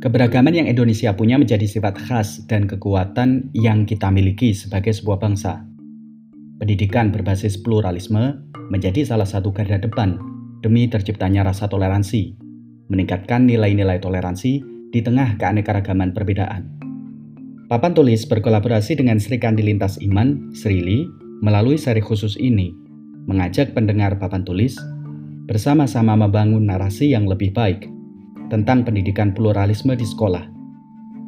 Keberagaman yang Indonesia punya menjadi sifat khas dan kekuatan yang kita miliki sebagai sebuah bangsa. Pendidikan berbasis pluralisme menjadi salah satu garda depan demi terciptanya rasa toleransi, meningkatkan nilai-nilai toleransi di tengah keanekaragaman perbedaan. Papan tulis berkolaborasi dengan Sri Kandi Lintas Iman, Srili, melalui seri khusus ini, mengajak pendengar papan tulis bersama-sama membangun narasi yang lebih baik tentang pendidikan pluralisme di sekolah.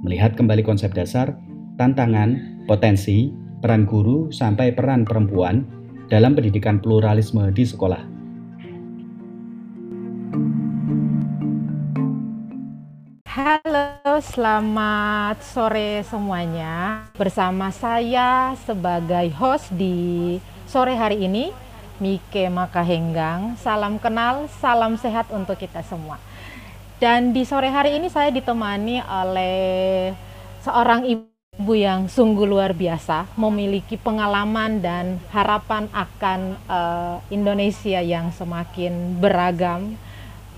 Melihat kembali konsep dasar, tantangan, potensi, peran guru, sampai peran perempuan dalam pendidikan pluralisme di sekolah. Halo, selamat sore semuanya. Bersama saya sebagai host di sore hari ini, Mike Makahenggang. Salam kenal, salam sehat untuk kita semua. Dan di sore hari ini saya ditemani oleh seorang ibu yang sungguh luar biasa, memiliki pengalaman dan harapan akan uh, Indonesia yang semakin beragam,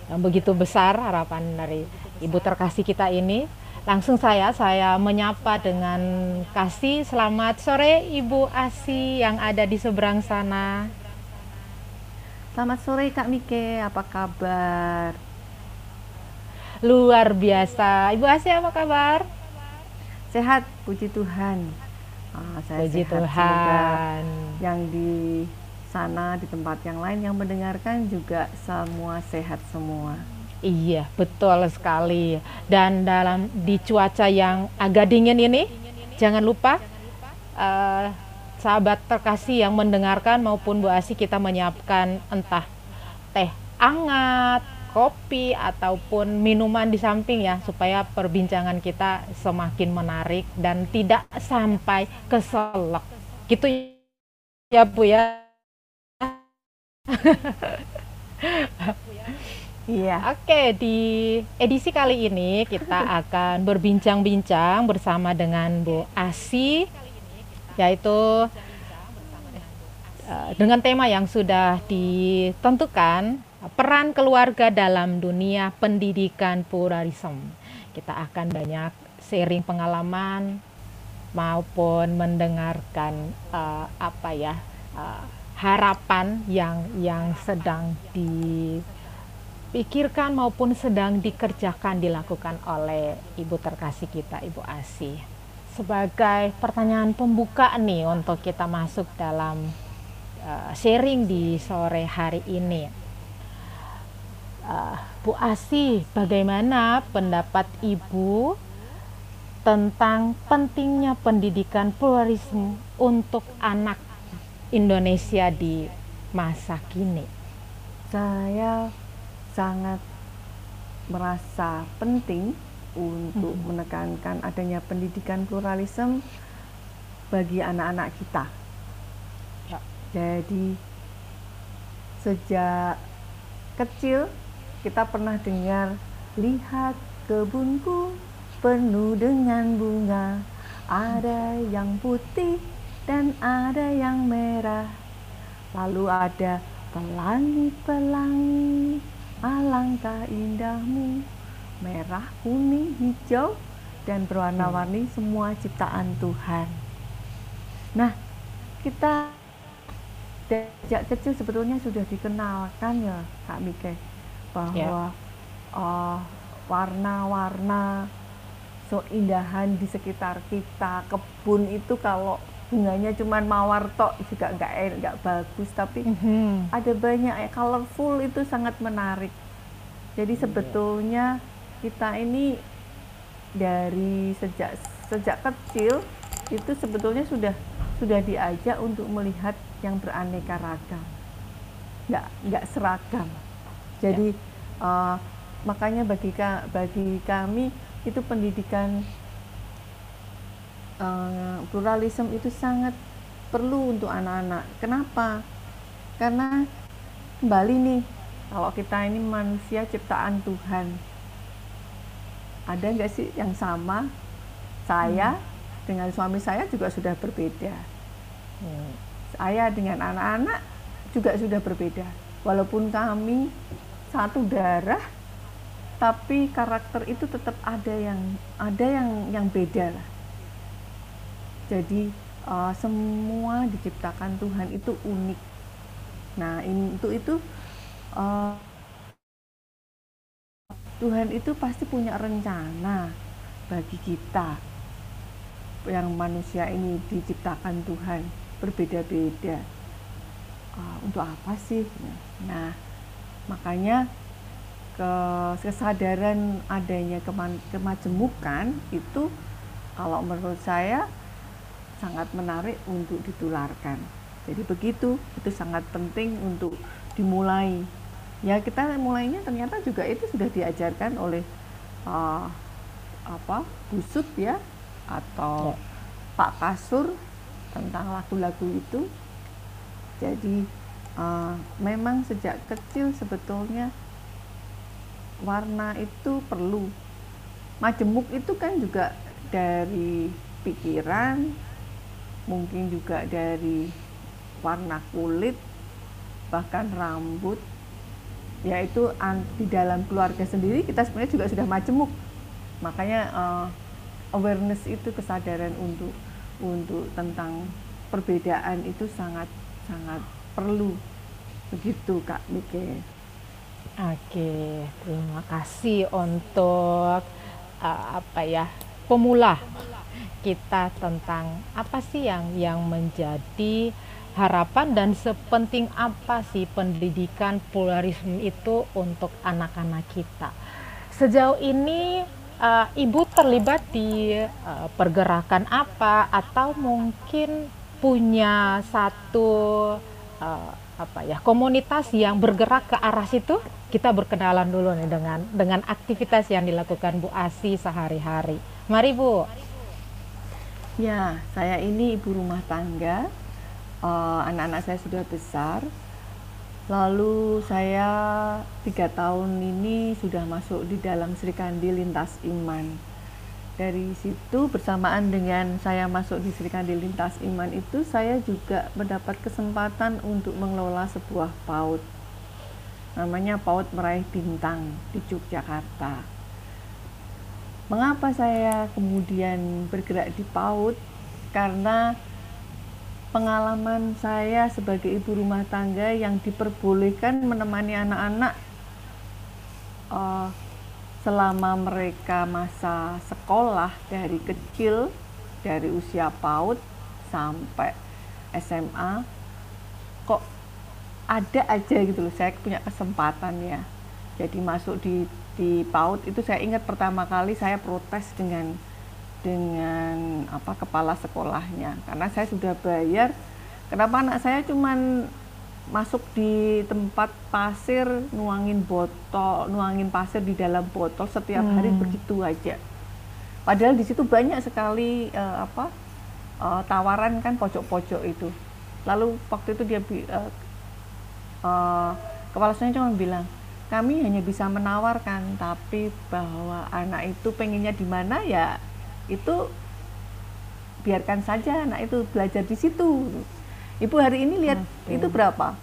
yang begitu besar harapan dari ibu terkasih kita ini. Langsung saya, saya menyapa dengan kasih. Selamat sore Ibu Asi yang ada di seberang sana. Selamat sore Kak Mike, apa kabar? luar biasa. Ibu Asia apa kabar? Sehat, puji Tuhan. Ah, saya puji sehat. Tuhan. yang di sana di tempat yang lain yang mendengarkan juga semua sehat semua. Iya, betul sekali. Dan dalam di cuaca yang agak dingin ini, jangan lupa uh, sahabat terkasih yang mendengarkan maupun Bu Asi kita menyiapkan entah teh hangat kopi ataupun minuman di samping ya supaya perbincangan kita semakin menarik dan tidak sampai keselak gitu ya Bu ya Iya. Oke, di edisi kali ini kita akan berbincang-bincang bersama dengan Bu Asi yaitu dengan tema yang sudah ditentukan peran keluarga dalam dunia pendidikan pluralisme. Kita akan banyak sharing pengalaman maupun mendengarkan uh, apa ya uh, harapan yang yang sedang dipikirkan maupun sedang dikerjakan dilakukan oleh ibu terkasih kita ibu Asi sebagai pertanyaan pembuka nih untuk kita masuk dalam uh, sharing di sore hari ini uh, Bu Asi, bagaimana pendapat Ibu tentang pentingnya pendidikan pluralisme untuk anak Indonesia di masa kini? Saya sangat merasa penting untuk hmm. menekankan adanya pendidikan pluralisme bagi anak-anak kita. Jadi sejak kecil. Kita pernah dengar lihat kebunku penuh dengan bunga. Ada yang putih dan ada yang merah. Lalu ada pelangi-pelangi alangkah indahmu. Merah, kuning, hijau dan berwarna-warni semua ciptaan Tuhan. Nah kita sejak kecil sebetulnya sudah dikenalkan ya Kak Mike bahwa yeah. uh, warna-warna so indahan di sekitar kita kebun itu kalau bunganya cuma mawar tok juga nggak nggak bagus tapi mm -hmm. ada banyak ya colorful itu sangat menarik jadi iya. sebetulnya kita ini dari sejak sejak kecil itu sebetulnya sudah sudah diajak untuk melihat yang beraneka ragam nggak nggak seragam jadi ya. uh, makanya bagi bagi kami itu pendidikan uh, pluralisme itu sangat perlu untuk anak-anak. Kenapa? Karena kembali nih kalau kita ini manusia ciptaan Tuhan, ada nggak sih yang sama? Saya hmm. dengan suami saya juga sudah berbeda. Hmm. Saya dengan anak-anak juga sudah berbeda. Walaupun kami satu darah tapi karakter itu tetap ada yang ada yang yang beda lah. Jadi uh, semua diciptakan Tuhan itu unik. Nah untuk itu uh, Tuhan itu pasti punya rencana bagi kita. Yang manusia ini diciptakan Tuhan berbeda-beda uh, untuk apa sih nah makanya ke kesadaran adanya kemajemukan itu kalau menurut saya sangat menarik untuk ditularkan. Jadi begitu, itu sangat penting untuk dimulai. Ya kita mulainya ternyata juga itu sudah diajarkan oleh uh, apa Busut ya atau ya. Pak Kasur tentang lagu-lagu itu. Jadi uh, memang sejak kecil sebetulnya warna itu perlu. Majemuk itu kan juga dari pikiran, mungkin juga dari warna kulit bahkan rambut yaitu di dalam keluarga sendiri kita sebenarnya juga sudah majemuk makanya uh, awareness itu kesadaran untuk untuk tentang perbedaan itu sangat sangat perlu begitu kak Mike. Oke, terima kasih untuk uh, apa ya pemula kita tentang apa sih yang yang menjadi harapan dan sepenting apa sih pendidikan pluralisme itu untuk anak-anak kita. Sejauh ini uh, ibu terlibat di uh, pergerakan apa atau mungkin punya satu uh, apa ya komunitas yang bergerak ke arah situ? Kita berkenalan dulu nih dengan dengan aktivitas yang dilakukan Bu Asi sehari-hari. Mari Bu. Ya, saya ini ibu rumah tangga. Eh, anak-anak uh, saya sudah besar. Lalu saya tiga tahun ini sudah masuk di dalam Sri Kandi Lintas Iman. Dari situ bersamaan dengan saya masuk di Sri Kandi Lintas Iman itu saya juga mendapat kesempatan untuk mengelola sebuah PAUD. Namanya PAUD Meraih Bintang di Yogyakarta Mengapa saya kemudian bergerak di PAUD? Karena pengalaman saya sebagai ibu rumah tangga yang diperbolehkan menemani anak-anak uh, selama mereka masa sekolah dari kecil, dari usia PAUD sampai SMA, kok ada aja gitu loh, saya punya kesempatan ya. Jadi masuk di di PAUD itu saya ingat pertama kali saya protes dengan dengan apa kepala sekolahnya. Karena saya sudah bayar kenapa anak saya cuman masuk di tempat pasir nuangin botol nuangin pasir di dalam botol setiap hmm. hari begitu aja. Padahal di situ banyak sekali uh, apa uh, tawaran kan pojok-pojok itu. Lalu waktu itu dia uh, uh, kepala sekolahnya cuma bilang kami hanya bisa menawarkan tapi bahwa anak itu pengennya di mana ya itu biarkan saja anak itu belajar di situ. Ibu hari ini lihat okay. itu berapa?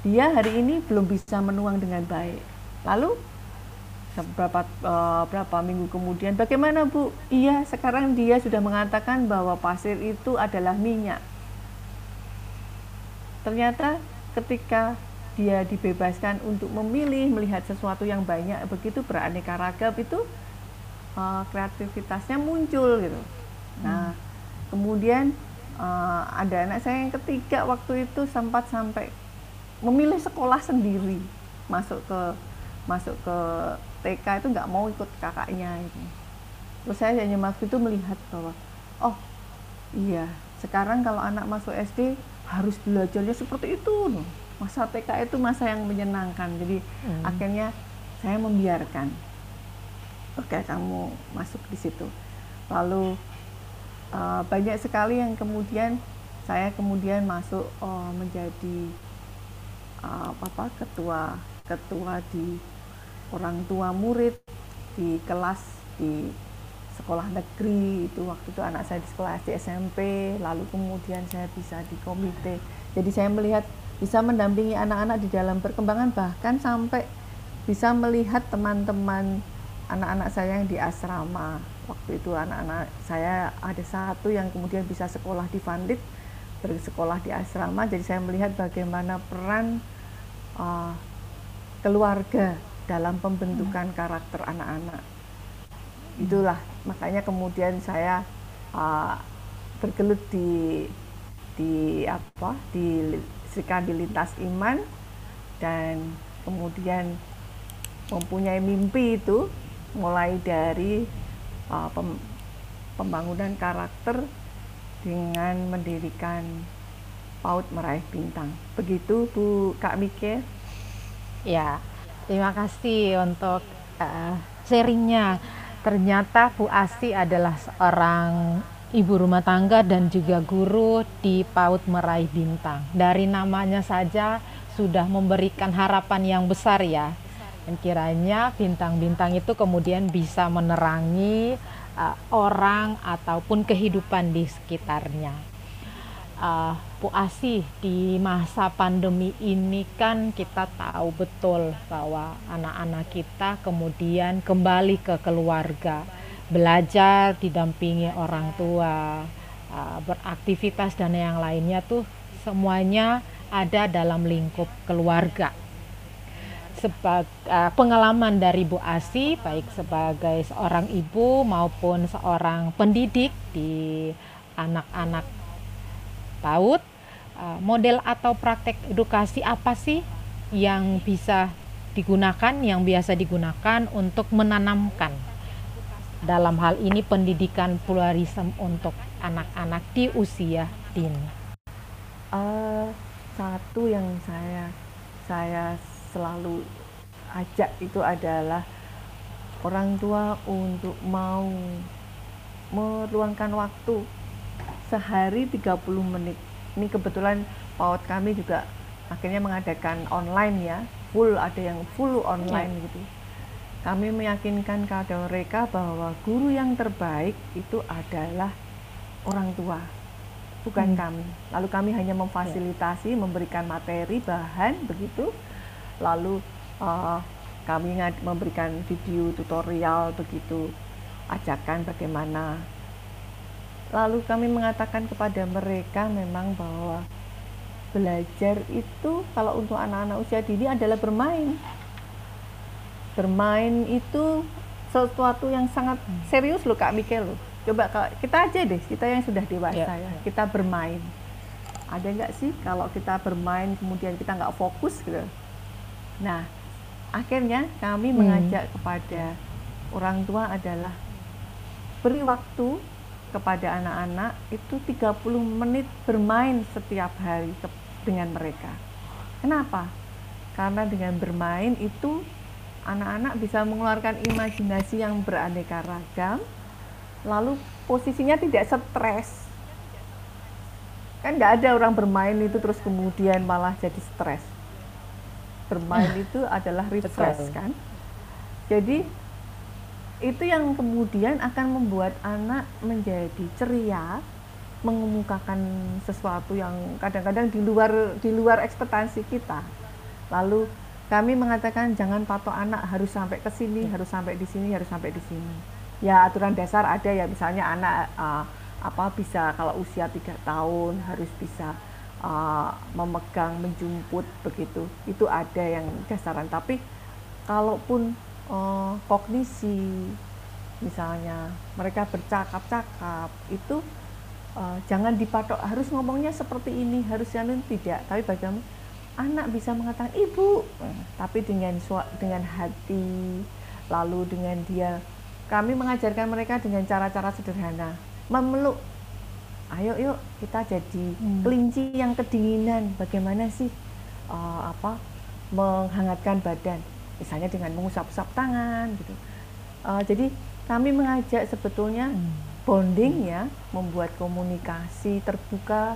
Dia hari ini belum bisa menuang dengan baik. Lalu beberapa uh, berapa minggu kemudian bagaimana bu? Iya sekarang dia sudah mengatakan bahwa pasir itu adalah minyak. Ternyata ketika dia dibebaskan untuk memilih melihat sesuatu yang banyak begitu beraneka ragam itu uh, kreativitasnya muncul gitu. Nah, hmm. kemudian uh, ada anak saya yang ketiga waktu itu sempat sampai memilih sekolah sendiri masuk ke masuk ke TK itu nggak mau ikut kakaknya itu. Terus saya hanya waktu itu melihat bahwa oh iya sekarang kalau anak masuk SD harus belajarnya seperti itu masa TK itu masa yang menyenangkan jadi hmm. akhirnya saya membiarkan oke kamu masuk di situ. Lalu uh, banyak sekali yang kemudian saya kemudian masuk uh, menjadi uh, apa ketua ketua di orang tua murid di kelas di sekolah negeri itu. Waktu itu anak saya di sekolah SD SMP lalu kemudian saya bisa di komite. Jadi saya melihat bisa mendampingi anak-anak di dalam perkembangan bahkan sampai bisa melihat teman-teman anak-anak saya yang di asrama. Waktu itu anak-anak saya ada satu yang kemudian bisa sekolah di Vandit bersekolah di asrama. Jadi saya melihat bagaimana peran uh, keluarga dalam pembentukan hmm. karakter anak-anak. Itulah makanya kemudian saya uh, bergelut di di apa di di lintas iman dan kemudian mempunyai mimpi itu mulai dari uh, pem, pembangunan karakter dengan mendirikan PAUD meraih bintang. Begitu Bu Kak Mike? Ya, terima kasih untuk uh, sharingnya. Ternyata Bu Asi adalah seorang ibu rumah tangga dan juga guru di PAUD Meraih Bintang. Dari namanya saja sudah memberikan harapan yang besar ya. Dan kiranya bintang-bintang itu kemudian bisa menerangi uh, orang ataupun kehidupan di sekitarnya. Uh, Bu Asih di masa pandemi ini kan kita tahu betul bahwa anak-anak kita kemudian kembali ke keluarga belajar didampingi orang tua uh, beraktivitas dan yang lainnya tuh semuanya ada dalam lingkup keluarga sebagai uh, pengalaman dari Bu Asi baik sebagai seorang ibu maupun seorang pendidik di anak-anak PAUD uh, model atau praktek edukasi apa sih yang bisa digunakan yang biasa digunakan untuk menanamkan dalam hal ini pendidikan pluralisme untuk anak-anak di usia dini? Uh, satu yang saya saya selalu ajak itu adalah orang tua untuk mau meluangkan waktu sehari 30 menit. Ini kebetulan PAUD kami juga akhirnya mengadakan online ya, full ada yang full online ya. gitu kami meyakinkan kepada mereka bahwa guru yang terbaik itu adalah orang tua, bukan hmm. kami. Lalu kami hanya memfasilitasi, memberikan materi, bahan, begitu. Lalu uh, kami memberikan video tutorial, begitu, ajakan bagaimana. Lalu kami mengatakan kepada mereka memang bahwa belajar itu kalau untuk anak-anak usia dini adalah bermain bermain itu sesuatu yang sangat serius loh Kak Mikel loh. Coba kita aja deh, kita yang sudah dewasa yeah. ya, kita bermain. Ada nggak sih kalau kita bermain kemudian kita nggak fokus gitu? Nah, akhirnya kami hmm. mengajak kepada orang tua adalah beri waktu kepada anak-anak itu 30 menit bermain setiap hari dengan mereka. Kenapa? Karena dengan bermain itu anak-anak bisa mengeluarkan imajinasi yang beraneka ragam lalu posisinya tidak stres kan nggak ada orang bermain itu terus kemudian malah jadi stres bermain itu adalah refresh kan? Jadi itu yang kemudian akan membuat anak menjadi ceria mengemukakan sesuatu yang kadang-kadang di luar di luar ekspektasi kita. Lalu kami mengatakan jangan patok anak harus sampai ke sini, harus sampai di sini, harus sampai di sini. Ya aturan dasar ada ya misalnya anak uh, apa bisa kalau usia tiga tahun harus bisa uh, memegang, menjemput begitu. Itu ada yang dasaran. Tapi kalaupun uh, kognisi misalnya mereka bercakap-cakap itu uh, jangan dipatok harus ngomongnya seperti ini harus yang tidak. Tapi bagaimana? Anak bisa mengatakan ibu. Tapi dengan dengan hati lalu dengan dia kami mengajarkan mereka dengan cara-cara sederhana. Memeluk ayo yuk kita jadi hmm. kelinci yang kedinginan. Bagaimana sih uh, apa menghangatkan badan? Misalnya dengan mengusap-usap tangan gitu. Uh, jadi kami mengajak sebetulnya hmm. bonding ya membuat komunikasi terbuka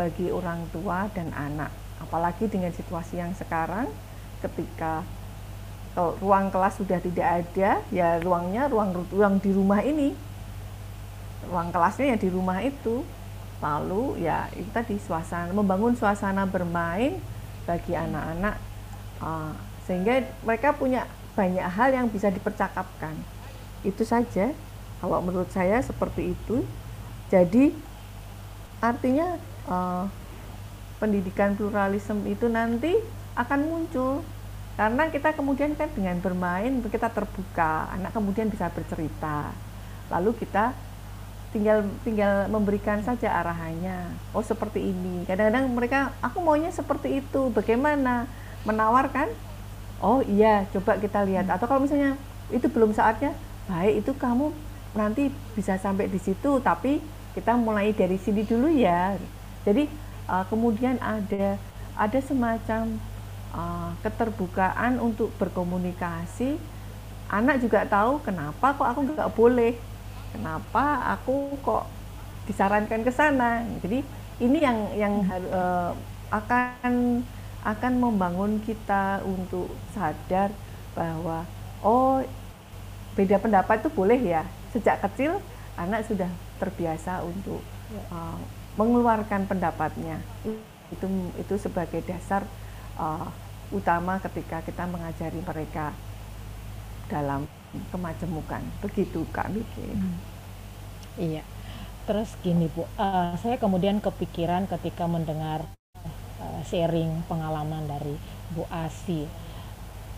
bagi orang tua dan anak. Apalagi dengan situasi yang sekarang ketika ruang kelas sudah tidak ada ya ruangnya ruang ruang di rumah ini ruang kelasnya ya di rumah itu. Lalu ya itu tadi suasana membangun suasana bermain bagi anak-anak uh, sehingga mereka punya banyak hal yang bisa dipercakapkan. Itu saja kalau menurut saya seperti itu. Jadi artinya uh, pendidikan pluralisme itu nanti akan muncul. Karena kita kemudian kan dengan bermain kita terbuka anak kemudian bisa bercerita. Lalu kita tinggal tinggal memberikan saja arahannya. Oh seperti ini. Kadang-kadang mereka aku maunya seperti itu. Bagaimana? Menawarkan oh iya coba kita lihat. Atau kalau misalnya itu belum saatnya baik itu kamu nanti bisa sampai di situ tapi kita mulai dari sini dulu ya. Jadi uh, kemudian ada ada semacam uh, keterbukaan untuk berkomunikasi. Anak juga tahu kenapa kok aku nggak boleh kenapa aku kok disarankan ke sana? Jadi ini yang yang uh, akan akan membangun kita untuk sadar bahwa oh beda pendapat itu boleh ya. Sejak kecil anak sudah terbiasa untuk uh, mengeluarkan pendapatnya. Itu itu sebagai dasar uh, utama ketika kita mengajari mereka dalam kemajemukan begitu kak Miki. Hmm. Iya. Terus gini Bu, uh, saya kemudian kepikiran ketika mendengar uh, sharing pengalaman dari Bu Asi.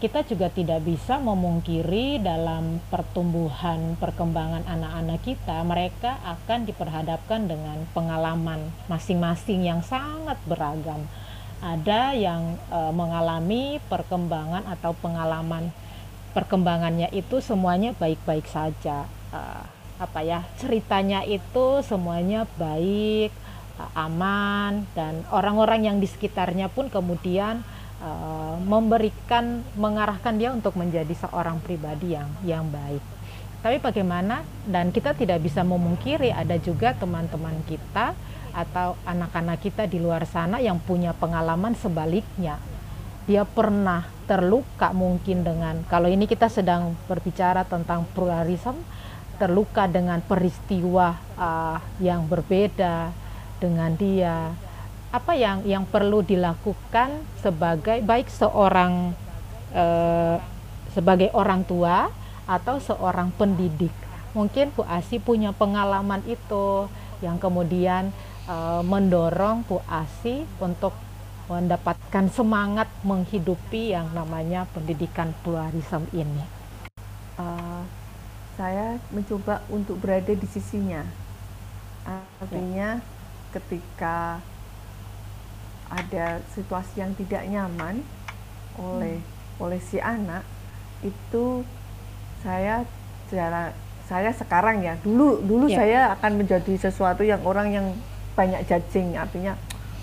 Kita juga tidak bisa memungkiri dalam pertumbuhan perkembangan anak-anak kita, mereka akan diperhadapkan dengan pengalaman masing-masing yang sangat beragam. Ada yang uh, mengalami perkembangan atau pengalaman perkembangannya itu semuanya baik-baik saja. Uh, apa ya ceritanya itu semuanya baik uh, aman dan orang-orang yang di sekitarnya pun kemudian uh, memberikan mengarahkan dia untuk menjadi seorang pribadi yang yang baik. Tapi bagaimana dan kita tidak bisa memungkiri ada juga teman-teman kita atau anak-anak kita di luar sana yang punya pengalaman sebaliknya. Dia pernah terluka mungkin dengan kalau ini kita sedang berbicara tentang pluralisme terluka dengan peristiwa uh, yang berbeda dengan dia. Apa yang yang perlu dilakukan sebagai baik seorang uh, sebagai orang tua atau seorang pendidik? Mungkin Bu Asi punya pengalaman itu yang kemudian uh, mendorong Bu Asi untuk mendapatkan semangat menghidupi yang namanya pendidikan pluralisme ini? Uh, saya mencoba untuk berada di sisinya. Artinya ya. ketika ada situasi yang tidak nyaman oleh hmm. oleh si anak itu saya secara saya sekarang ya dulu dulu ya. saya akan menjadi sesuatu yang orang yang banyak judging artinya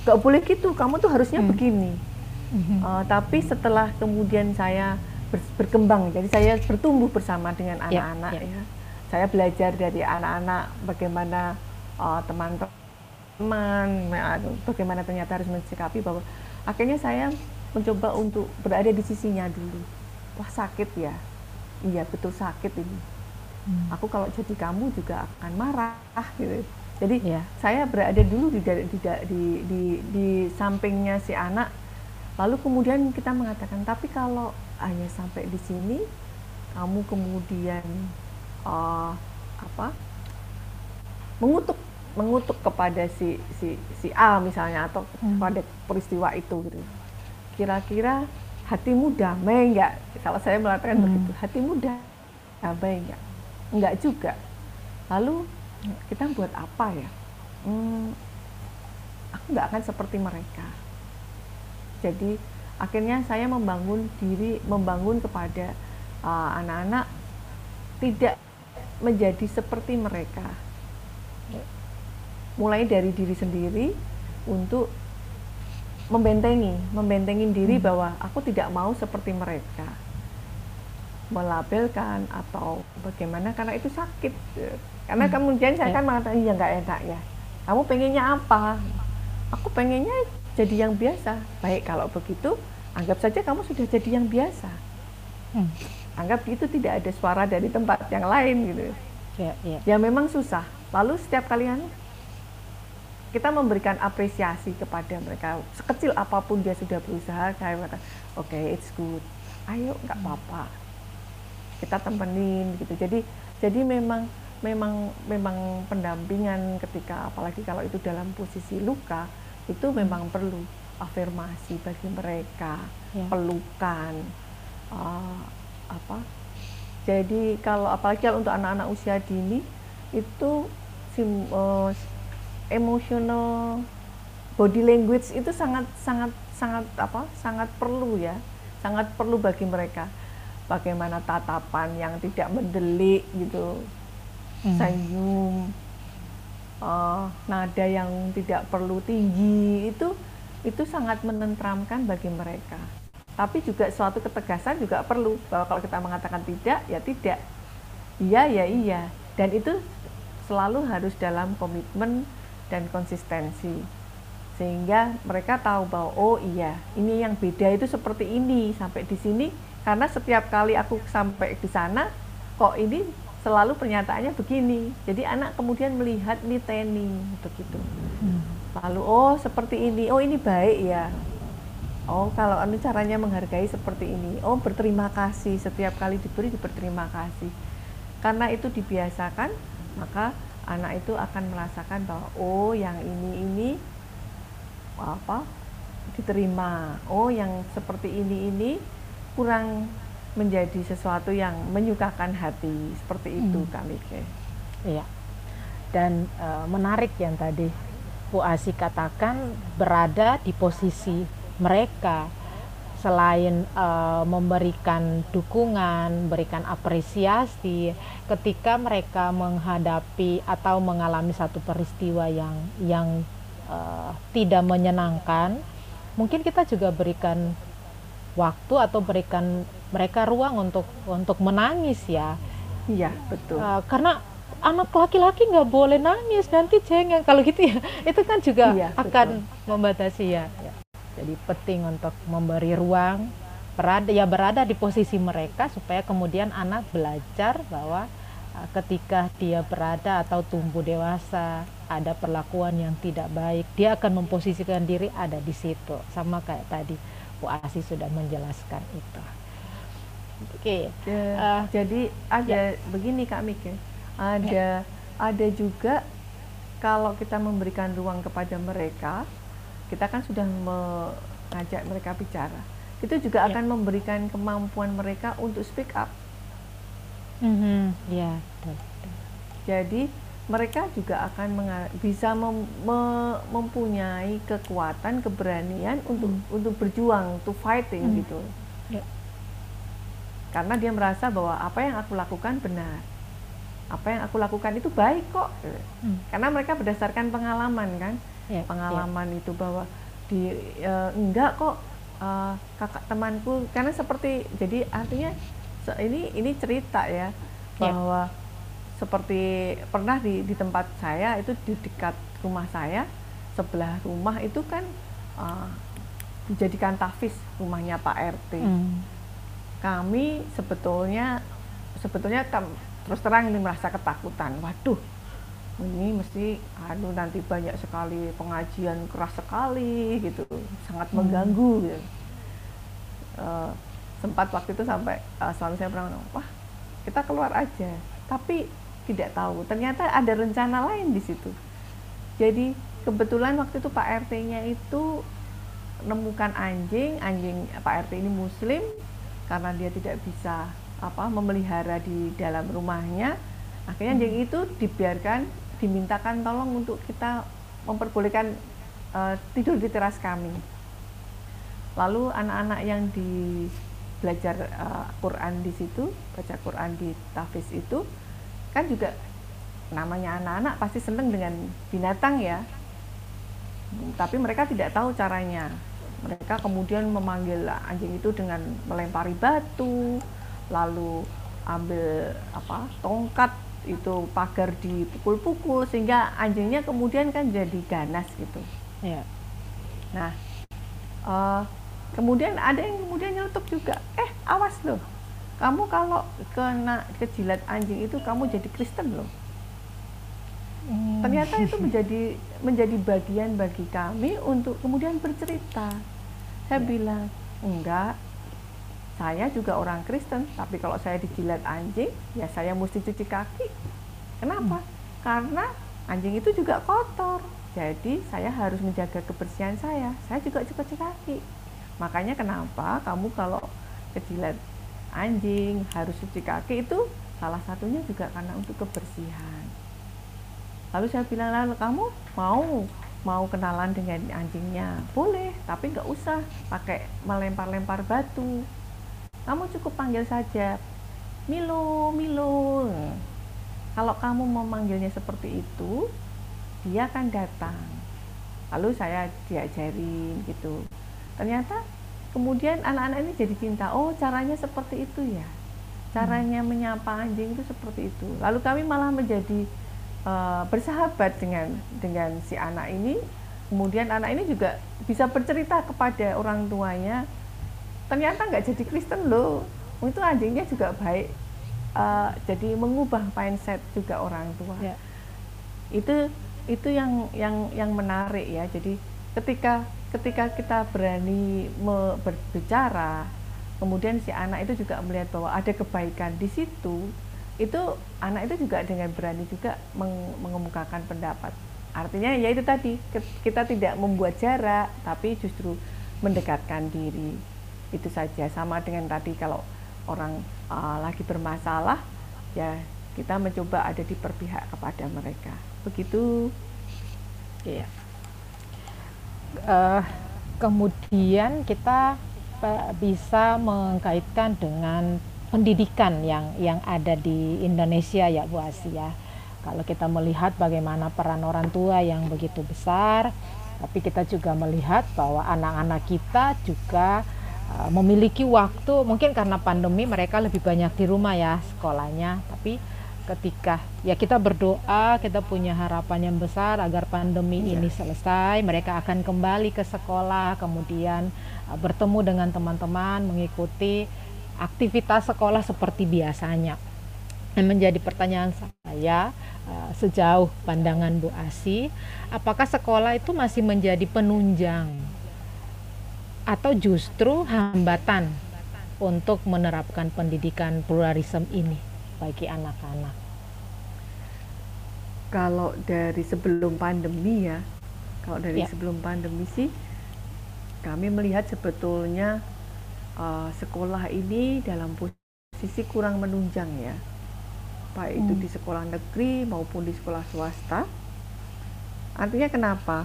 gak boleh gitu kamu tuh harusnya hmm. begini hmm. Uh, tapi setelah kemudian saya ber, berkembang jadi saya bertumbuh bersama dengan ya, anak-anak ya, ya. ya saya belajar dari anak-anak bagaimana uh, teman-teman bagaimana ternyata harus mensikapi bahwa akhirnya saya mencoba untuk berada di sisinya dulu wah sakit ya iya betul sakit ini hmm. aku kalau jadi kamu juga akan marah gitu jadi ya. saya berada dulu di, di, di, di, di sampingnya si anak, lalu kemudian kita mengatakan, tapi kalau hanya sampai di sini, kamu kemudian uh, apa mengutuk mengutuk kepada si si si A misalnya atau hmm. pada peristiwa itu gitu. Kira-kira hatimu damai enggak? Kalau saya mengatakan hmm. begitu, hatimu damai enggak? Enggak juga. Lalu kita buat apa ya? Hmm, aku nggak akan seperti mereka. Jadi akhirnya saya membangun diri membangun kepada uh, anak-anak uh, tidak menjadi seperti mereka. Mulai dari diri sendiri untuk membentengi membentengi diri hmm. bahwa aku tidak mau seperti mereka. Melabelkan atau bagaimana karena itu sakit karena hmm. kemudian saya ya. kan mengatakan iya nggak enak ya kamu pengennya apa aku pengennya jadi yang biasa baik kalau begitu anggap saja kamu sudah jadi yang biasa hmm. anggap itu tidak ada suara dari tempat yang lain gitu ya, ya. ya memang susah lalu setiap kalian kita memberikan apresiasi kepada mereka sekecil apa pun dia sudah berusaha kayak oke okay, it's good ayo nggak hmm. apa-apa kita temenin gitu jadi jadi memang memang memang pendampingan ketika apalagi kalau itu dalam posisi luka itu memang perlu afirmasi bagi mereka ya. pelukan uh, apa. Jadi kalau apalagi kalau untuk anak-anak usia dini itu sim, uh, emotional body language itu sangat sangat sangat apa sangat perlu ya. Sangat perlu bagi mereka. Bagaimana tatapan yang tidak mendelik gitu hmm. senyum uh, nada yang tidak perlu tinggi itu itu sangat menentramkan bagi mereka. Tapi juga suatu ketegasan juga perlu bahwa kalau kita mengatakan tidak ya tidak. Iya ya iya. Dan itu selalu harus dalam komitmen dan konsistensi. Sehingga mereka tahu bahwa oh iya ini yang beda itu seperti ini sampai di sini. Karena setiap kali aku sampai di sana kok ini selalu pernyataannya begini. Jadi anak kemudian melihat niteni begitu. Hmm. lalu oh seperti ini. Oh ini baik ya. Oh kalau ini caranya menghargai seperti ini. Oh berterima kasih. Setiap kali diberi berterima kasih. Karena itu dibiasakan maka anak itu akan merasakan bahwa oh yang ini ini apa diterima. Oh yang seperti ini ini kurang menjadi sesuatu yang menyukakan hati seperti itu hmm. Kak Mike. Iya. Dan e, menarik yang tadi Bu Asi katakan berada di posisi mereka selain e, memberikan dukungan, berikan apresiasi ketika mereka menghadapi atau mengalami satu peristiwa yang yang e, tidak menyenangkan, mungkin kita juga berikan waktu atau berikan mereka ruang untuk untuk menangis ya. Iya betul. Uh, karena anak laki-laki nggak boleh nangis nanti cengeng kalau gitu ya itu kan juga iya, akan betul. membatasi ya. ya. Jadi penting untuk memberi ruang berada ya berada di posisi mereka supaya kemudian anak belajar bahwa uh, ketika dia berada atau tumbuh dewasa ada perlakuan yang tidak baik dia akan memposisikan diri ada di situ sama kayak tadi Bu Asi sudah menjelaskan itu. Oke. Okay. Uh, jadi ada ya. begini Kak Mike, ada ya. ada juga kalau kita memberikan ruang kepada mereka, kita kan sudah mengajak mereka bicara. Itu juga ya. akan memberikan kemampuan mereka untuk speak up. Mm -hmm. Ya. Jadi mereka juga akan bisa mem mempunyai kekuatan keberanian untuk hmm. untuk berjuang to fighting hmm. gitu ya. Karena dia merasa bahwa apa yang aku lakukan benar apa yang aku lakukan itu baik kok hmm. karena mereka berdasarkan pengalaman kan ya, pengalaman ya. itu bahwa di uh, enggak kok uh, kakak temanku karena seperti jadi artinya ini ini cerita ya, ya. bahwa seperti pernah di, di tempat saya itu di dekat rumah saya sebelah rumah itu kan uh, dijadikan tafis rumahnya Pak RT. Hmm. Kami sebetulnya sebetulnya terus terang ini merasa ketakutan. Waduh, ini mesti aduh nanti banyak sekali pengajian keras sekali gitu, sangat hmm. mengganggu gitu. Uh, sempat waktu itu sampai uh, suami saya bilang, wah kita keluar aja. Tapi tidak tahu. Ternyata ada rencana lain di situ. Jadi kebetulan waktu itu Pak RT-nya itu menemukan anjing, anjing Pak RT ini muslim karena dia tidak bisa apa memelihara di dalam rumahnya. Akhirnya hmm. itu dibiarkan dimintakan tolong untuk kita memperbolehkan uh, tidur di teras kami. Lalu anak-anak yang di belajar uh, Quran di situ, baca Quran di Tafis itu kan juga namanya anak-anak pasti seneng dengan binatang ya tapi mereka tidak tahu caranya mereka kemudian memanggil anjing itu dengan melempari batu lalu ambil apa tongkat itu pagar dipukul-pukul sehingga anjingnya kemudian kan jadi ganas gitu ya. nah uh, kemudian ada yang kemudian nyeletuk juga eh awas loh kamu kalau kena kejilat anjing itu kamu jadi Kristen loh hmm. ternyata itu menjadi menjadi bagian bagi kami untuk kemudian bercerita. Saya ya. bilang enggak saya juga orang Kristen tapi kalau saya dijilat anjing ya saya mesti cuci kaki. Kenapa? Hmm. karena anjing itu juga kotor. Jadi saya harus menjaga kebersihan saya. Saya juga cuci kaki. Makanya kenapa kamu kalau kejilat anjing harus cuci kaki itu salah satunya juga karena untuk kebersihan lalu saya bilang lalu kamu mau mau kenalan dengan anjingnya? Boleh tapi nggak usah pakai melempar-lempar batu. Kamu cukup panggil saja. Milo Milo kalau kamu memanggilnya seperti itu dia akan datang. Lalu saya diajarin gitu. Ternyata kemudian anak-anak ini jadi cinta. Oh caranya seperti itu ya? Caranya hmm. menyapa anjing itu seperti itu. Lalu kami malah menjadi uh, bersahabat dengan dengan si anak ini. Kemudian anak ini juga bisa bercerita kepada orang tuanya. Ternyata nggak jadi Kristen loh. Itu anjingnya juga baik uh, jadi mengubah mindset juga orang tua. Ya. itu itu yang yang yang menarik ya. Jadi ketika ketika kita berani berbicara kemudian si anak itu juga melihat bahwa ada kebaikan di situ itu anak itu juga dengan berani juga meng mengemukakan pendapat. Artinya ya itu tadi kita tidak membuat jarak tapi justru mendekatkan diri. Itu saja. Sama dengan tadi kalau orang uh, lagi bermasalah ya kita mencoba ada di perpihak kepada mereka. Begitu. Iya. Uh, kemudian kita bisa mengkaitkan dengan pendidikan yang yang ada di Indonesia ya Bu Asia. Kalau kita melihat bagaimana peran orang tua yang begitu besar, tapi kita juga melihat bahwa anak-anak kita juga uh, memiliki waktu mungkin karena pandemi mereka lebih banyak di rumah ya sekolahnya, tapi ketika ya kita berdoa kita punya harapan yang besar agar pandemi iya. ini selesai mereka akan kembali ke sekolah kemudian uh, bertemu dengan teman-teman mengikuti aktivitas sekolah seperti biasanya dan menjadi pertanyaan saya uh, sejauh pandangan Bu Asi apakah sekolah itu masih menjadi penunjang atau justru hambatan untuk menerapkan pendidikan pluralisme ini bagi anak-anak? Kalau dari sebelum pandemi ya, kalau dari ya. sebelum pandemi sih, kami melihat sebetulnya uh, sekolah ini dalam posisi kurang menunjang ya, baik hmm. itu di sekolah negeri maupun di sekolah swasta. Artinya kenapa?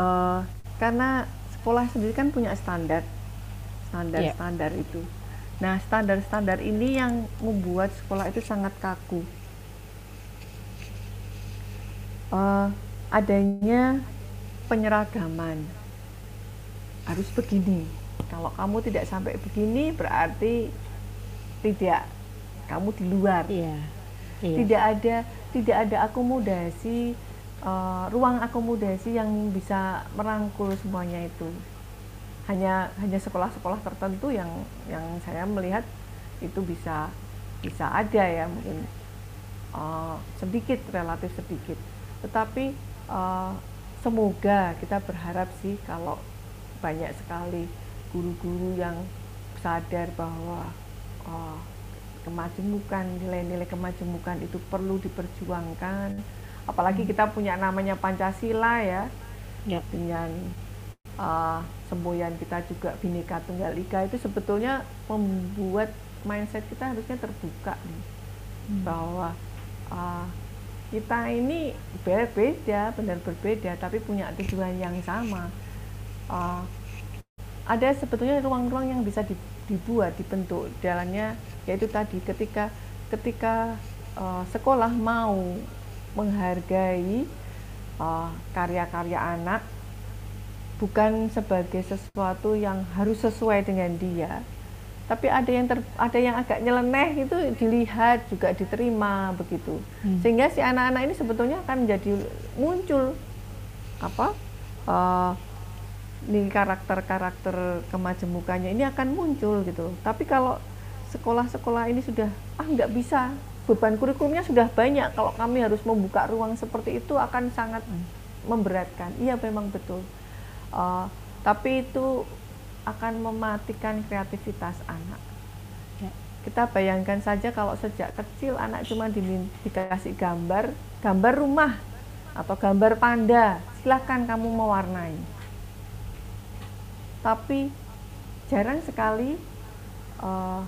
Uh, karena sekolah sendiri kan punya standar, standar-standar yeah. itu Nah, standar-standar ini yang membuat sekolah itu sangat kaku. Uh, adanya penyeragaman harus begini. Kalau kamu tidak sampai begini, berarti tidak kamu di luar. Iya. Iya. Tidak ada tidak ada akomodasi uh, ruang akomodasi yang bisa merangkul semuanya itu hanya hanya sekolah-sekolah tertentu yang yang saya melihat itu bisa bisa ada ya mungkin uh, sedikit relatif sedikit tetapi uh, semoga kita berharap sih kalau banyak sekali guru-guru yang sadar bahwa uh, kemajemukan nilai-nilai kemajemukan itu perlu diperjuangkan apalagi hmm. kita punya namanya Pancasila ya, ya. dengan uh, semboyan kita juga bineka tunggal ika itu sebetulnya membuat mindset kita harusnya terbuka nih hmm. bahwa uh, kita ini berbeda benar berbeda tapi punya tujuan yang sama uh, ada sebetulnya ruang-ruang yang bisa dibuat dibentuk jalannya yaitu tadi ketika ketika uh, sekolah mau menghargai karya-karya uh, anak bukan sebagai sesuatu yang harus sesuai dengan dia tapi ada yang ter, ada yang agak nyeleneh itu dilihat juga diterima begitu hmm. sehingga si anak-anak ini sebetulnya akan menjadi muncul apa uh, nih karakter-karakter kemajemukannya ini akan muncul gitu tapi kalau sekolah-sekolah ini sudah ah nggak bisa beban kurikulumnya sudah banyak kalau kami harus membuka ruang seperti itu akan sangat memberatkan. Iya memang betul. Uh, tapi itu akan mematikan kreativitas anak. Ya. kita bayangkan saja kalau sejak kecil anak cuma di, dikasih gambar gambar rumah atau gambar panda. Silahkan kamu mewarnai tapi jarang sekali uh,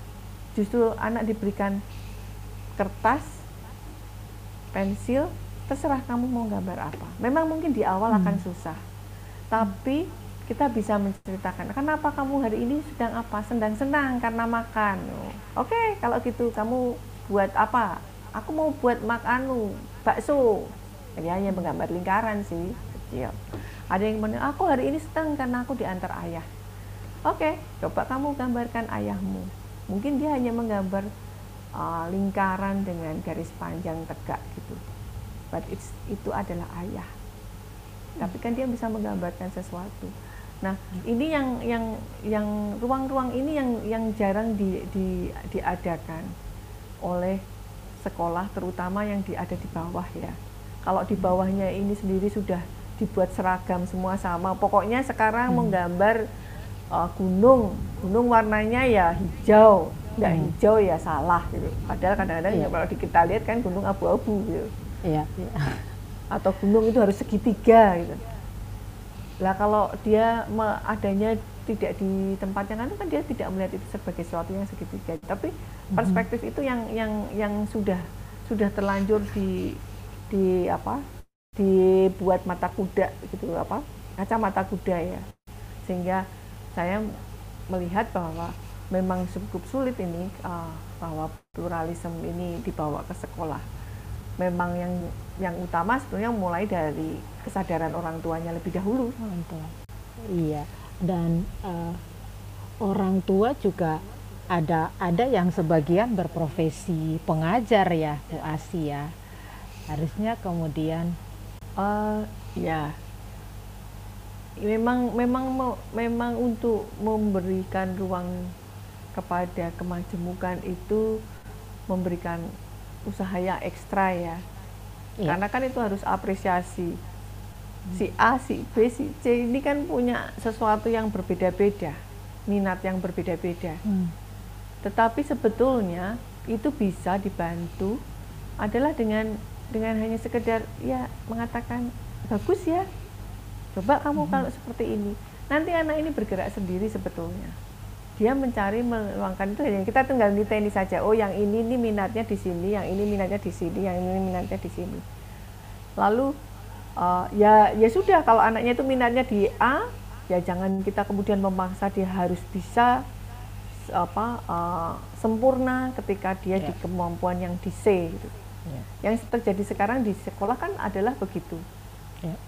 justru anak diberikan kertas, pensil, terserah kamu mau gambar apa. Memang mungkin di awal hmm. akan susah, tapi kita bisa menceritakan kenapa kamu hari ini sedang apa, sedang senang karena makan. Oke, okay, kalau gitu kamu buat apa? Aku mau buat makanu bakso. Ya, hanya menggambar lingkaran sih kecil. Ada yang bilang, aku hari ini senang karena aku diantar ayah. Oke, okay, coba kamu gambarkan ayahmu. Mungkin dia hanya menggambar uh, lingkaran dengan garis panjang tegak gitu. But it's, itu adalah ayah. Tapi kan dia bisa menggambarkan sesuatu. Nah, ini yang yang yang ruang-ruang ini yang yang jarang di, di, diadakan oleh sekolah terutama yang di, ada di bawah ya. Kalau di bawahnya ini sendiri sudah dibuat seragam semua sama. Pokoknya sekarang hmm. menggambar uh, gunung, gunung warnanya ya hijau, nggak hmm. hijau ya salah gitu. Padahal kadang-kadang yeah. ya kalau kita lihat kan gunung abu-abu gitu. Iya. Yeah. Atau gunung itu harus segitiga gitu. Lah kalau dia adanya tidak di tempat yang anu kan dia tidak melihat itu sebagai sesuatu yang segitiga. Tapi hmm. perspektif itu yang yang yang sudah sudah terlanjur di di apa? Dibuat mata kuda gitu apa? kacamata kuda ya. Sehingga saya melihat bahwa memang cukup sulit ini uh, bahwa pluralisme ini dibawa ke sekolah. Memang yang yang utama sebetulnya mulai dari kesadaran orang tuanya lebih dahulu. Orang tua. Iya, dan uh, orang tua juga ada ada yang sebagian berprofesi pengajar ya Bu Asia. Harusnya kemudian uh, ya memang memang memang untuk memberikan ruang kepada kemajemukan itu memberikan usaha yang ekstra ya. Iya. Karena kan itu harus apresiasi. Hmm. Si A, si B, si C ini kan punya sesuatu yang berbeda-beda, minat yang berbeda-beda. Hmm. Tetapi sebetulnya itu bisa dibantu adalah dengan dengan hanya sekedar ya mengatakan bagus ya. Coba kamu hmm. kalau seperti ini. Nanti anak ini bergerak sendiri sebetulnya dia mencari meluangkan itu hanya kita tinggal ini saja oh yang ini ini minatnya di sini yang ini minatnya di sini yang ini minatnya di sini lalu uh, ya ya sudah kalau anaknya itu minatnya di A ya jangan kita kemudian memaksa dia harus bisa apa uh, sempurna ketika dia yeah. di kemampuan yang di C gitu. Yeah. Yang terjadi sekarang di sekolah kan adalah begitu. Yeah.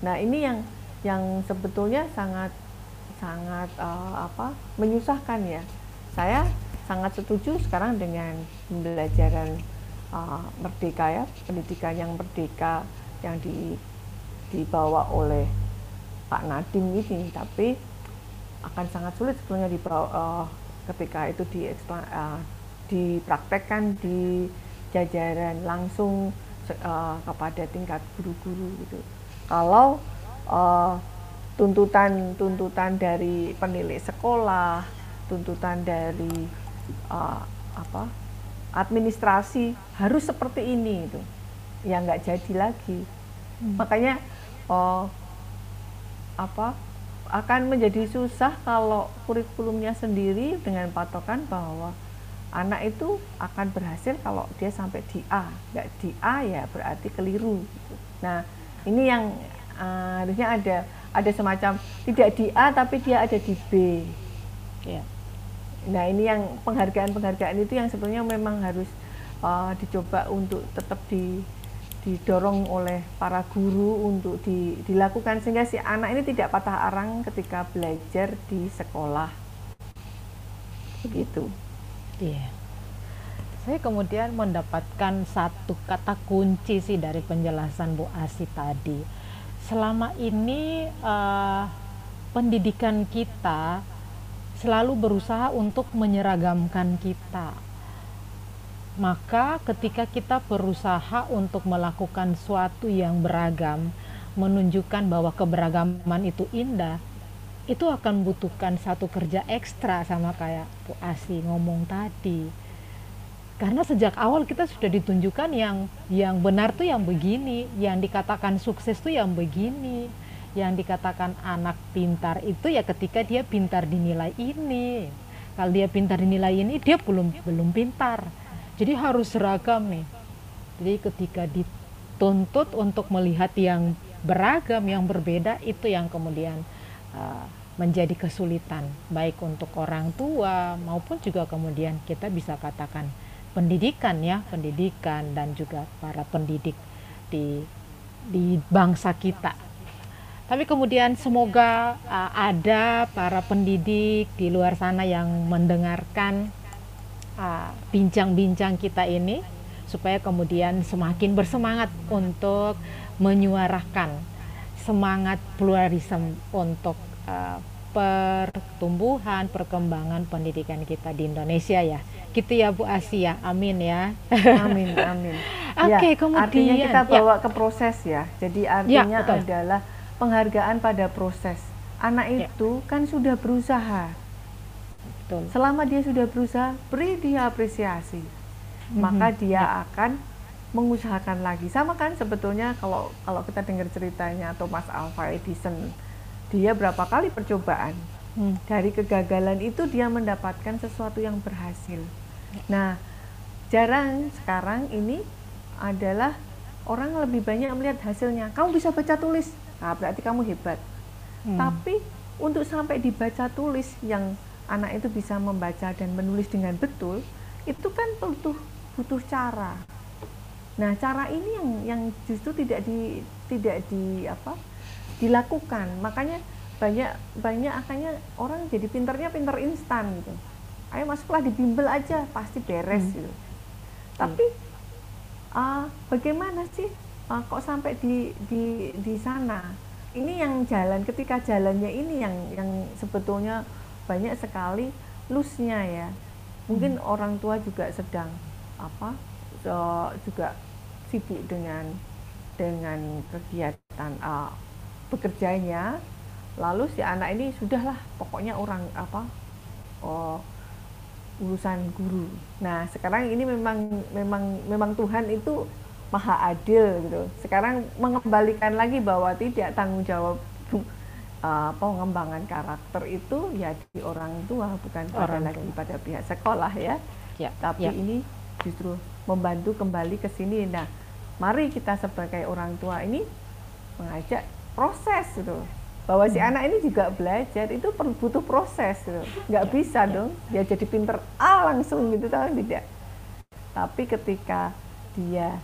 Nah ini yang yang sebetulnya sangat sangat uh, apa menyusahkan ya. Saya sangat setuju sekarang dengan pembelajaran uh, merdeka ya, pendidikan yang merdeka yang di, dibawa oleh Pak Nadim ini, tapi akan sangat sulit sebetulnya dibawa uh, ketika itu di uh, dipraktekkan di jajaran langsung uh, kepada tingkat guru-guru gitu. Kalau uh, tuntutan-tuntutan dari penilik sekolah, tuntutan dari uh, apa administrasi harus seperti ini itu, ya nggak jadi lagi. Hmm. Makanya uh, apa akan menjadi susah kalau kurikulumnya sendiri dengan patokan bahwa anak itu akan berhasil kalau dia sampai di A, nggak di A ya berarti keliru. Nah ini yang uh, harusnya ada ada semacam tidak di A tapi dia ada di B. Ya. Nah ini yang penghargaan-penghargaan itu yang sebetulnya memang harus uh, dicoba untuk tetap di didorong oleh para guru untuk di, dilakukan sehingga si anak ini tidak patah arang ketika belajar di sekolah. Begitu. Iya. Saya kemudian mendapatkan satu kata kunci sih dari penjelasan Bu Asi tadi selama ini uh, pendidikan kita selalu berusaha untuk menyeragamkan kita. Maka ketika kita berusaha untuk melakukan suatu yang beragam, menunjukkan bahwa keberagaman itu indah, itu akan membutuhkan satu kerja ekstra sama kayak Bu Asi ngomong tadi. Karena sejak awal kita sudah ditunjukkan yang yang benar tuh yang begini, yang dikatakan sukses tuh yang begini, yang dikatakan anak pintar itu ya ketika dia pintar dinilai ini. Kalau dia pintar dinilai ini dia belum belum pintar. Jadi harus seragam nih. Jadi ketika dituntut untuk melihat yang beragam, yang berbeda itu yang kemudian menjadi kesulitan baik untuk orang tua maupun juga kemudian kita bisa katakan pendidikan ya, pendidikan dan juga para pendidik di di bangsa kita. Tapi kemudian semoga uh, ada para pendidik di luar sana yang mendengarkan uh, bincang-bincang uh, kita ini supaya kemudian semakin bersemangat untuk menyuarakan semangat pluralisme untuk uh, pertumbuhan, perkembangan pendidikan kita di Indonesia ya gitu ya Bu Asia amin ya amin amin oke okay, ya, kemudian artinya kita ya. bawa ya. ke proses ya jadi artinya ya, adalah penghargaan pada proses anak ya. itu kan sudah berusaha betul. selama dia sudah berusaha beri dia apresiasi mm-hmm. maka dia ya. akan mengusahakan lagi sama kan sebetulnya kalau kalau kita dengar ceritanya Thomas Alva Edison dia berapa kali percobaan hmm. dari kegagalan itu dia mendapatkan sesuatu yang berhasil Nah, jarang sekarang ini adalah orang lebih banyak melihat hasilnya. Kamu bisa baca tulis, nah berarti kamu hebat. Hmm. Tapi untuk sampai dibaca tulis yang anak itu bisa membaca dan menulis dengan betul, itu kan butuh butuh cara. Nah, cara ini yang yang justru tidak di tidak di apa? dilakukan. Makanya banyak banyak akhirnya orang jadi pinternya pinter instan gitu ayo masuklah di bimbel aja pasti beres hmm. gitu tapi uh, bagaimana sih uh, kok sampai di di di sana ini yang jalan ketika jalannya ini yang yang sebetulnya banyak sekali lusnya ya mungkin hmm. orang tua juga sedang apa juga sibuk dengan dengan kegiatan uh, bekerjanya lalu si anak ini sudahlah pokoknya orang apa oh urusan guru. Nah, sekarang ini memang memang memang Tuhan itu maha adil gitu. Sekarang mengembalikan lagi bahwa tidak tanggung jawab uh, pengembangan karakter itu ya di orang tua bukan pada lagi pada pihak sekolah ya. ya Tapi ya. ini justru membantu kembali ke sini. Nah, mari kita sebagai orang tua ini mengajak proses gitu bahwa si hmm. anak ini juga belajar itu perlu butuh proses gitu. nggak ya, bisa ya. dong dia jadi pinter ah langsung gitu tahu tidak tapi ketika dia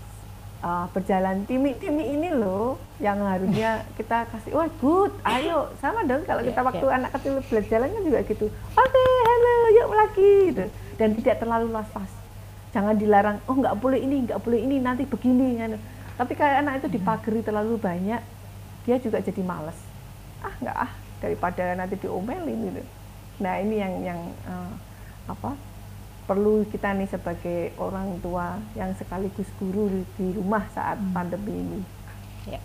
uh, berjalan timi-timi ini loh yang harusnya kita kasih wah good ayo sama dong kalau kita ya, waktu anak kecil berjalan kan juga gitu oke okay, halo yuk lagi gitu dan tidak terlalu las-las jangan dilarang oh nggak boleh ini nggak boleh ini nanti begini kan tapi kayak anak itu dipagari terlalu banyak dia juga jadi males ah nggak ah daripada nanti diomelin gitu nah ini yang yang uh, apa perlu kita nih sebagai orang tua yang sekaligus guru di, di rumah saat hmm. pandemi ini ya.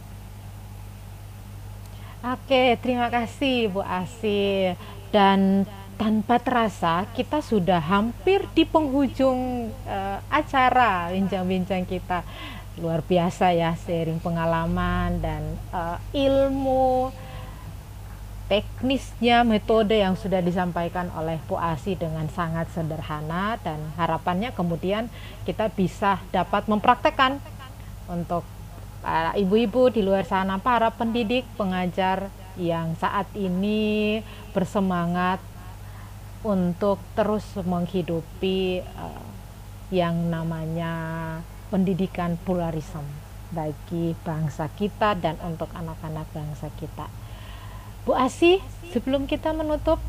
Oke, terima kasih Bu Asi. Dan tanpa terasa kita sudah hampir di penghujung uh, acara bincang-bincang kita. Luar biasa ya, sharing pengalaman dan uh, ilmu teknisnya metode yang sudah disampaikan oleh Bu Asi dengan sangat sederhana dan harapannya kemudian kita bisa dapat mempraktekkan untuk para ibu-ibu di luar sana, para pendidik, pengajar yang saat ini bersemangat untuk terus menghidupi uh, yang namanya pendidikan pluralisme bagi bangsa kita dan untuk anak-anak bangsa kita. Bu Asi, sebelum kita menutup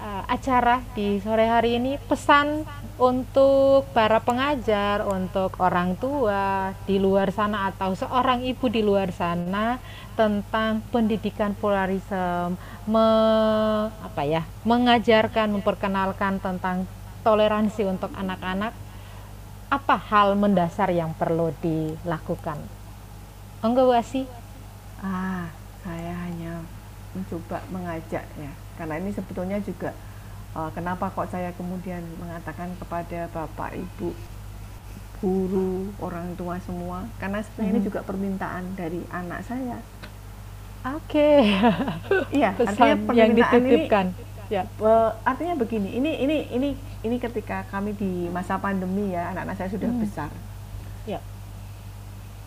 uh, acara di sore hari ini, pesan untuk para pengajar, untuk orang tua di luar sana atau seorang ibu di luar sana tentang pendidikan polarisme, me, apa ya, mengajarkan, memperkenalkan tentang toleransi untuk anak-anak. apa hal mendasar yang perlu dilakukan? Enggak Bu Asi? Ah, saya hanya mencoba mengajak ya, karena ini sebetulnya juga uh, kenapa kok saya kemudian mengatakan kepada bapak ibu guru orang tua semua karena sebenarnya mm -hmm. ini juga permintaan dari anak saya oke okay. iya artinya permintaan yang dititipkan ini, ya uh, artinya begini ini ini ini ini ketika kami di masa pandemi ya anak-anak saya sudah hmm. besar ya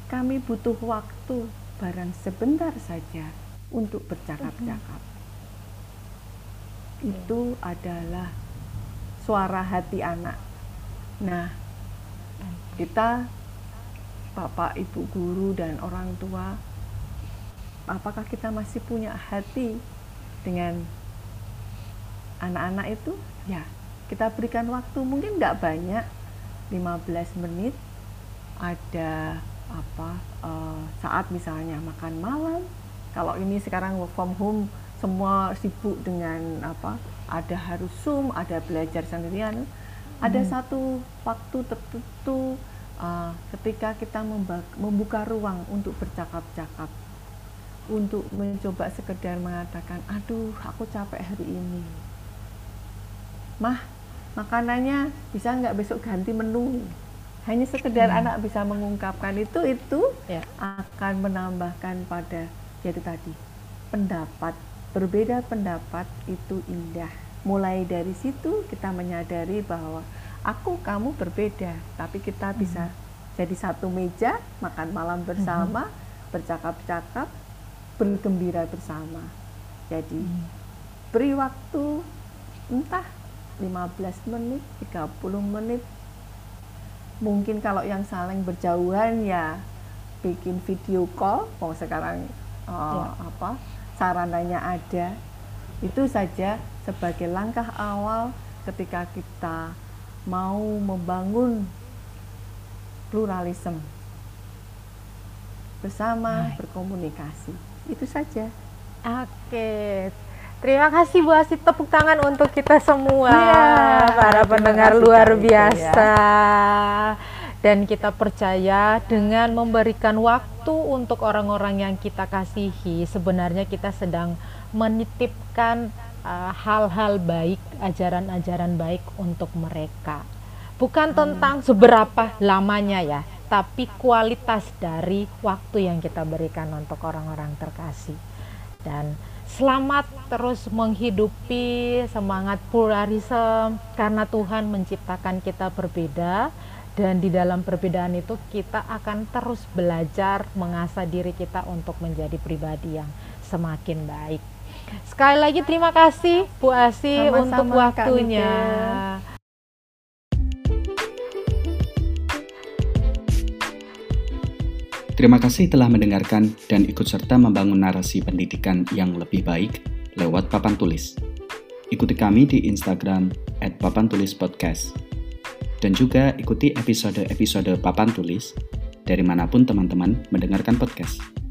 kami butuh waktu barang sebentar saja untuk bercakap-cakap hmm. Itu adalah suara hati anak. Nah kita bapak ibu guru dan orang tua apakah kita masih punya hati dengan anak-anak itu? Ya kita berikan waktu. Mungkin nggak banyak 15 menit. Ada apa uh, saat misalnya makan malam. Kalau ini sekarang work from home semua sibuk dengan apa ada harus zoom ada belajar sendirian hmm. ada satu waktu tertentu uh, ketika kita membuka ruang untuk bercakap-cakap untuk mencoba sekedar mengatakan aduh aku capek hari ini mah makanannya bisa nggak besok ganti menu hanya sekedar hmm. anak bisa mengungkapkan itu itu ya. akan menambahkan pada yaitu tadi pendapat berbeda pendapat itu indah mulai dari situ kita menyadari bahwa aku kamu berbeda tapi kita hmm. bisa jadi satu meja makan malam bersama hmm. bercakap-cakap bergembira bersama jadi hmm. beri waktu entah 15 menit, 30 menit. Mungkin kalau yang saling berjauhan ya bikin video call, mau sekarang uh, ya. apa sarananya ada. Itu saja sebagai langkah awal ketika kita mau membangun pluralisme bersama Hai. berkomunikasi. Itu saja. Oke, Terima kasih Bu Asi, tepuk tangan untuk kita semua, ya, para pendengar luar biasa. ya. Dan kita percaya dengan memberikan waktu untuk orang-orang yang kita kasihi, sebenarnya kita sedang menitipkan uh, hal-hal uh, baik, ajaran-ajaran baik untuk mereka. Bukan hmm. tentang seberapa lamanya ya, tapi kualitas dari waktu yang kita berikan untuk orang-orang terkasih. Dan Selamat terus menghidupi semangat pluralisme karena Tuhan menciptakan kita berbeda dan di dalam perbedaan itu kita akan terus belajar mengasah diri kita untuk menjadi pribadi yang semakin baik. Sekali lagi terima kasih Bu Asi Sama-sama, untuk waktunya. Terima kasih telah mendengarkan dan ikut serta membangun narasi pendidikan yang lebih baik lewat papan tulis. Ikuti kami di Instagram at papan tulis podcast. Dan juga ikuti episode-episode papan tulis dari mana pun teman-teman mendengarkan podcast.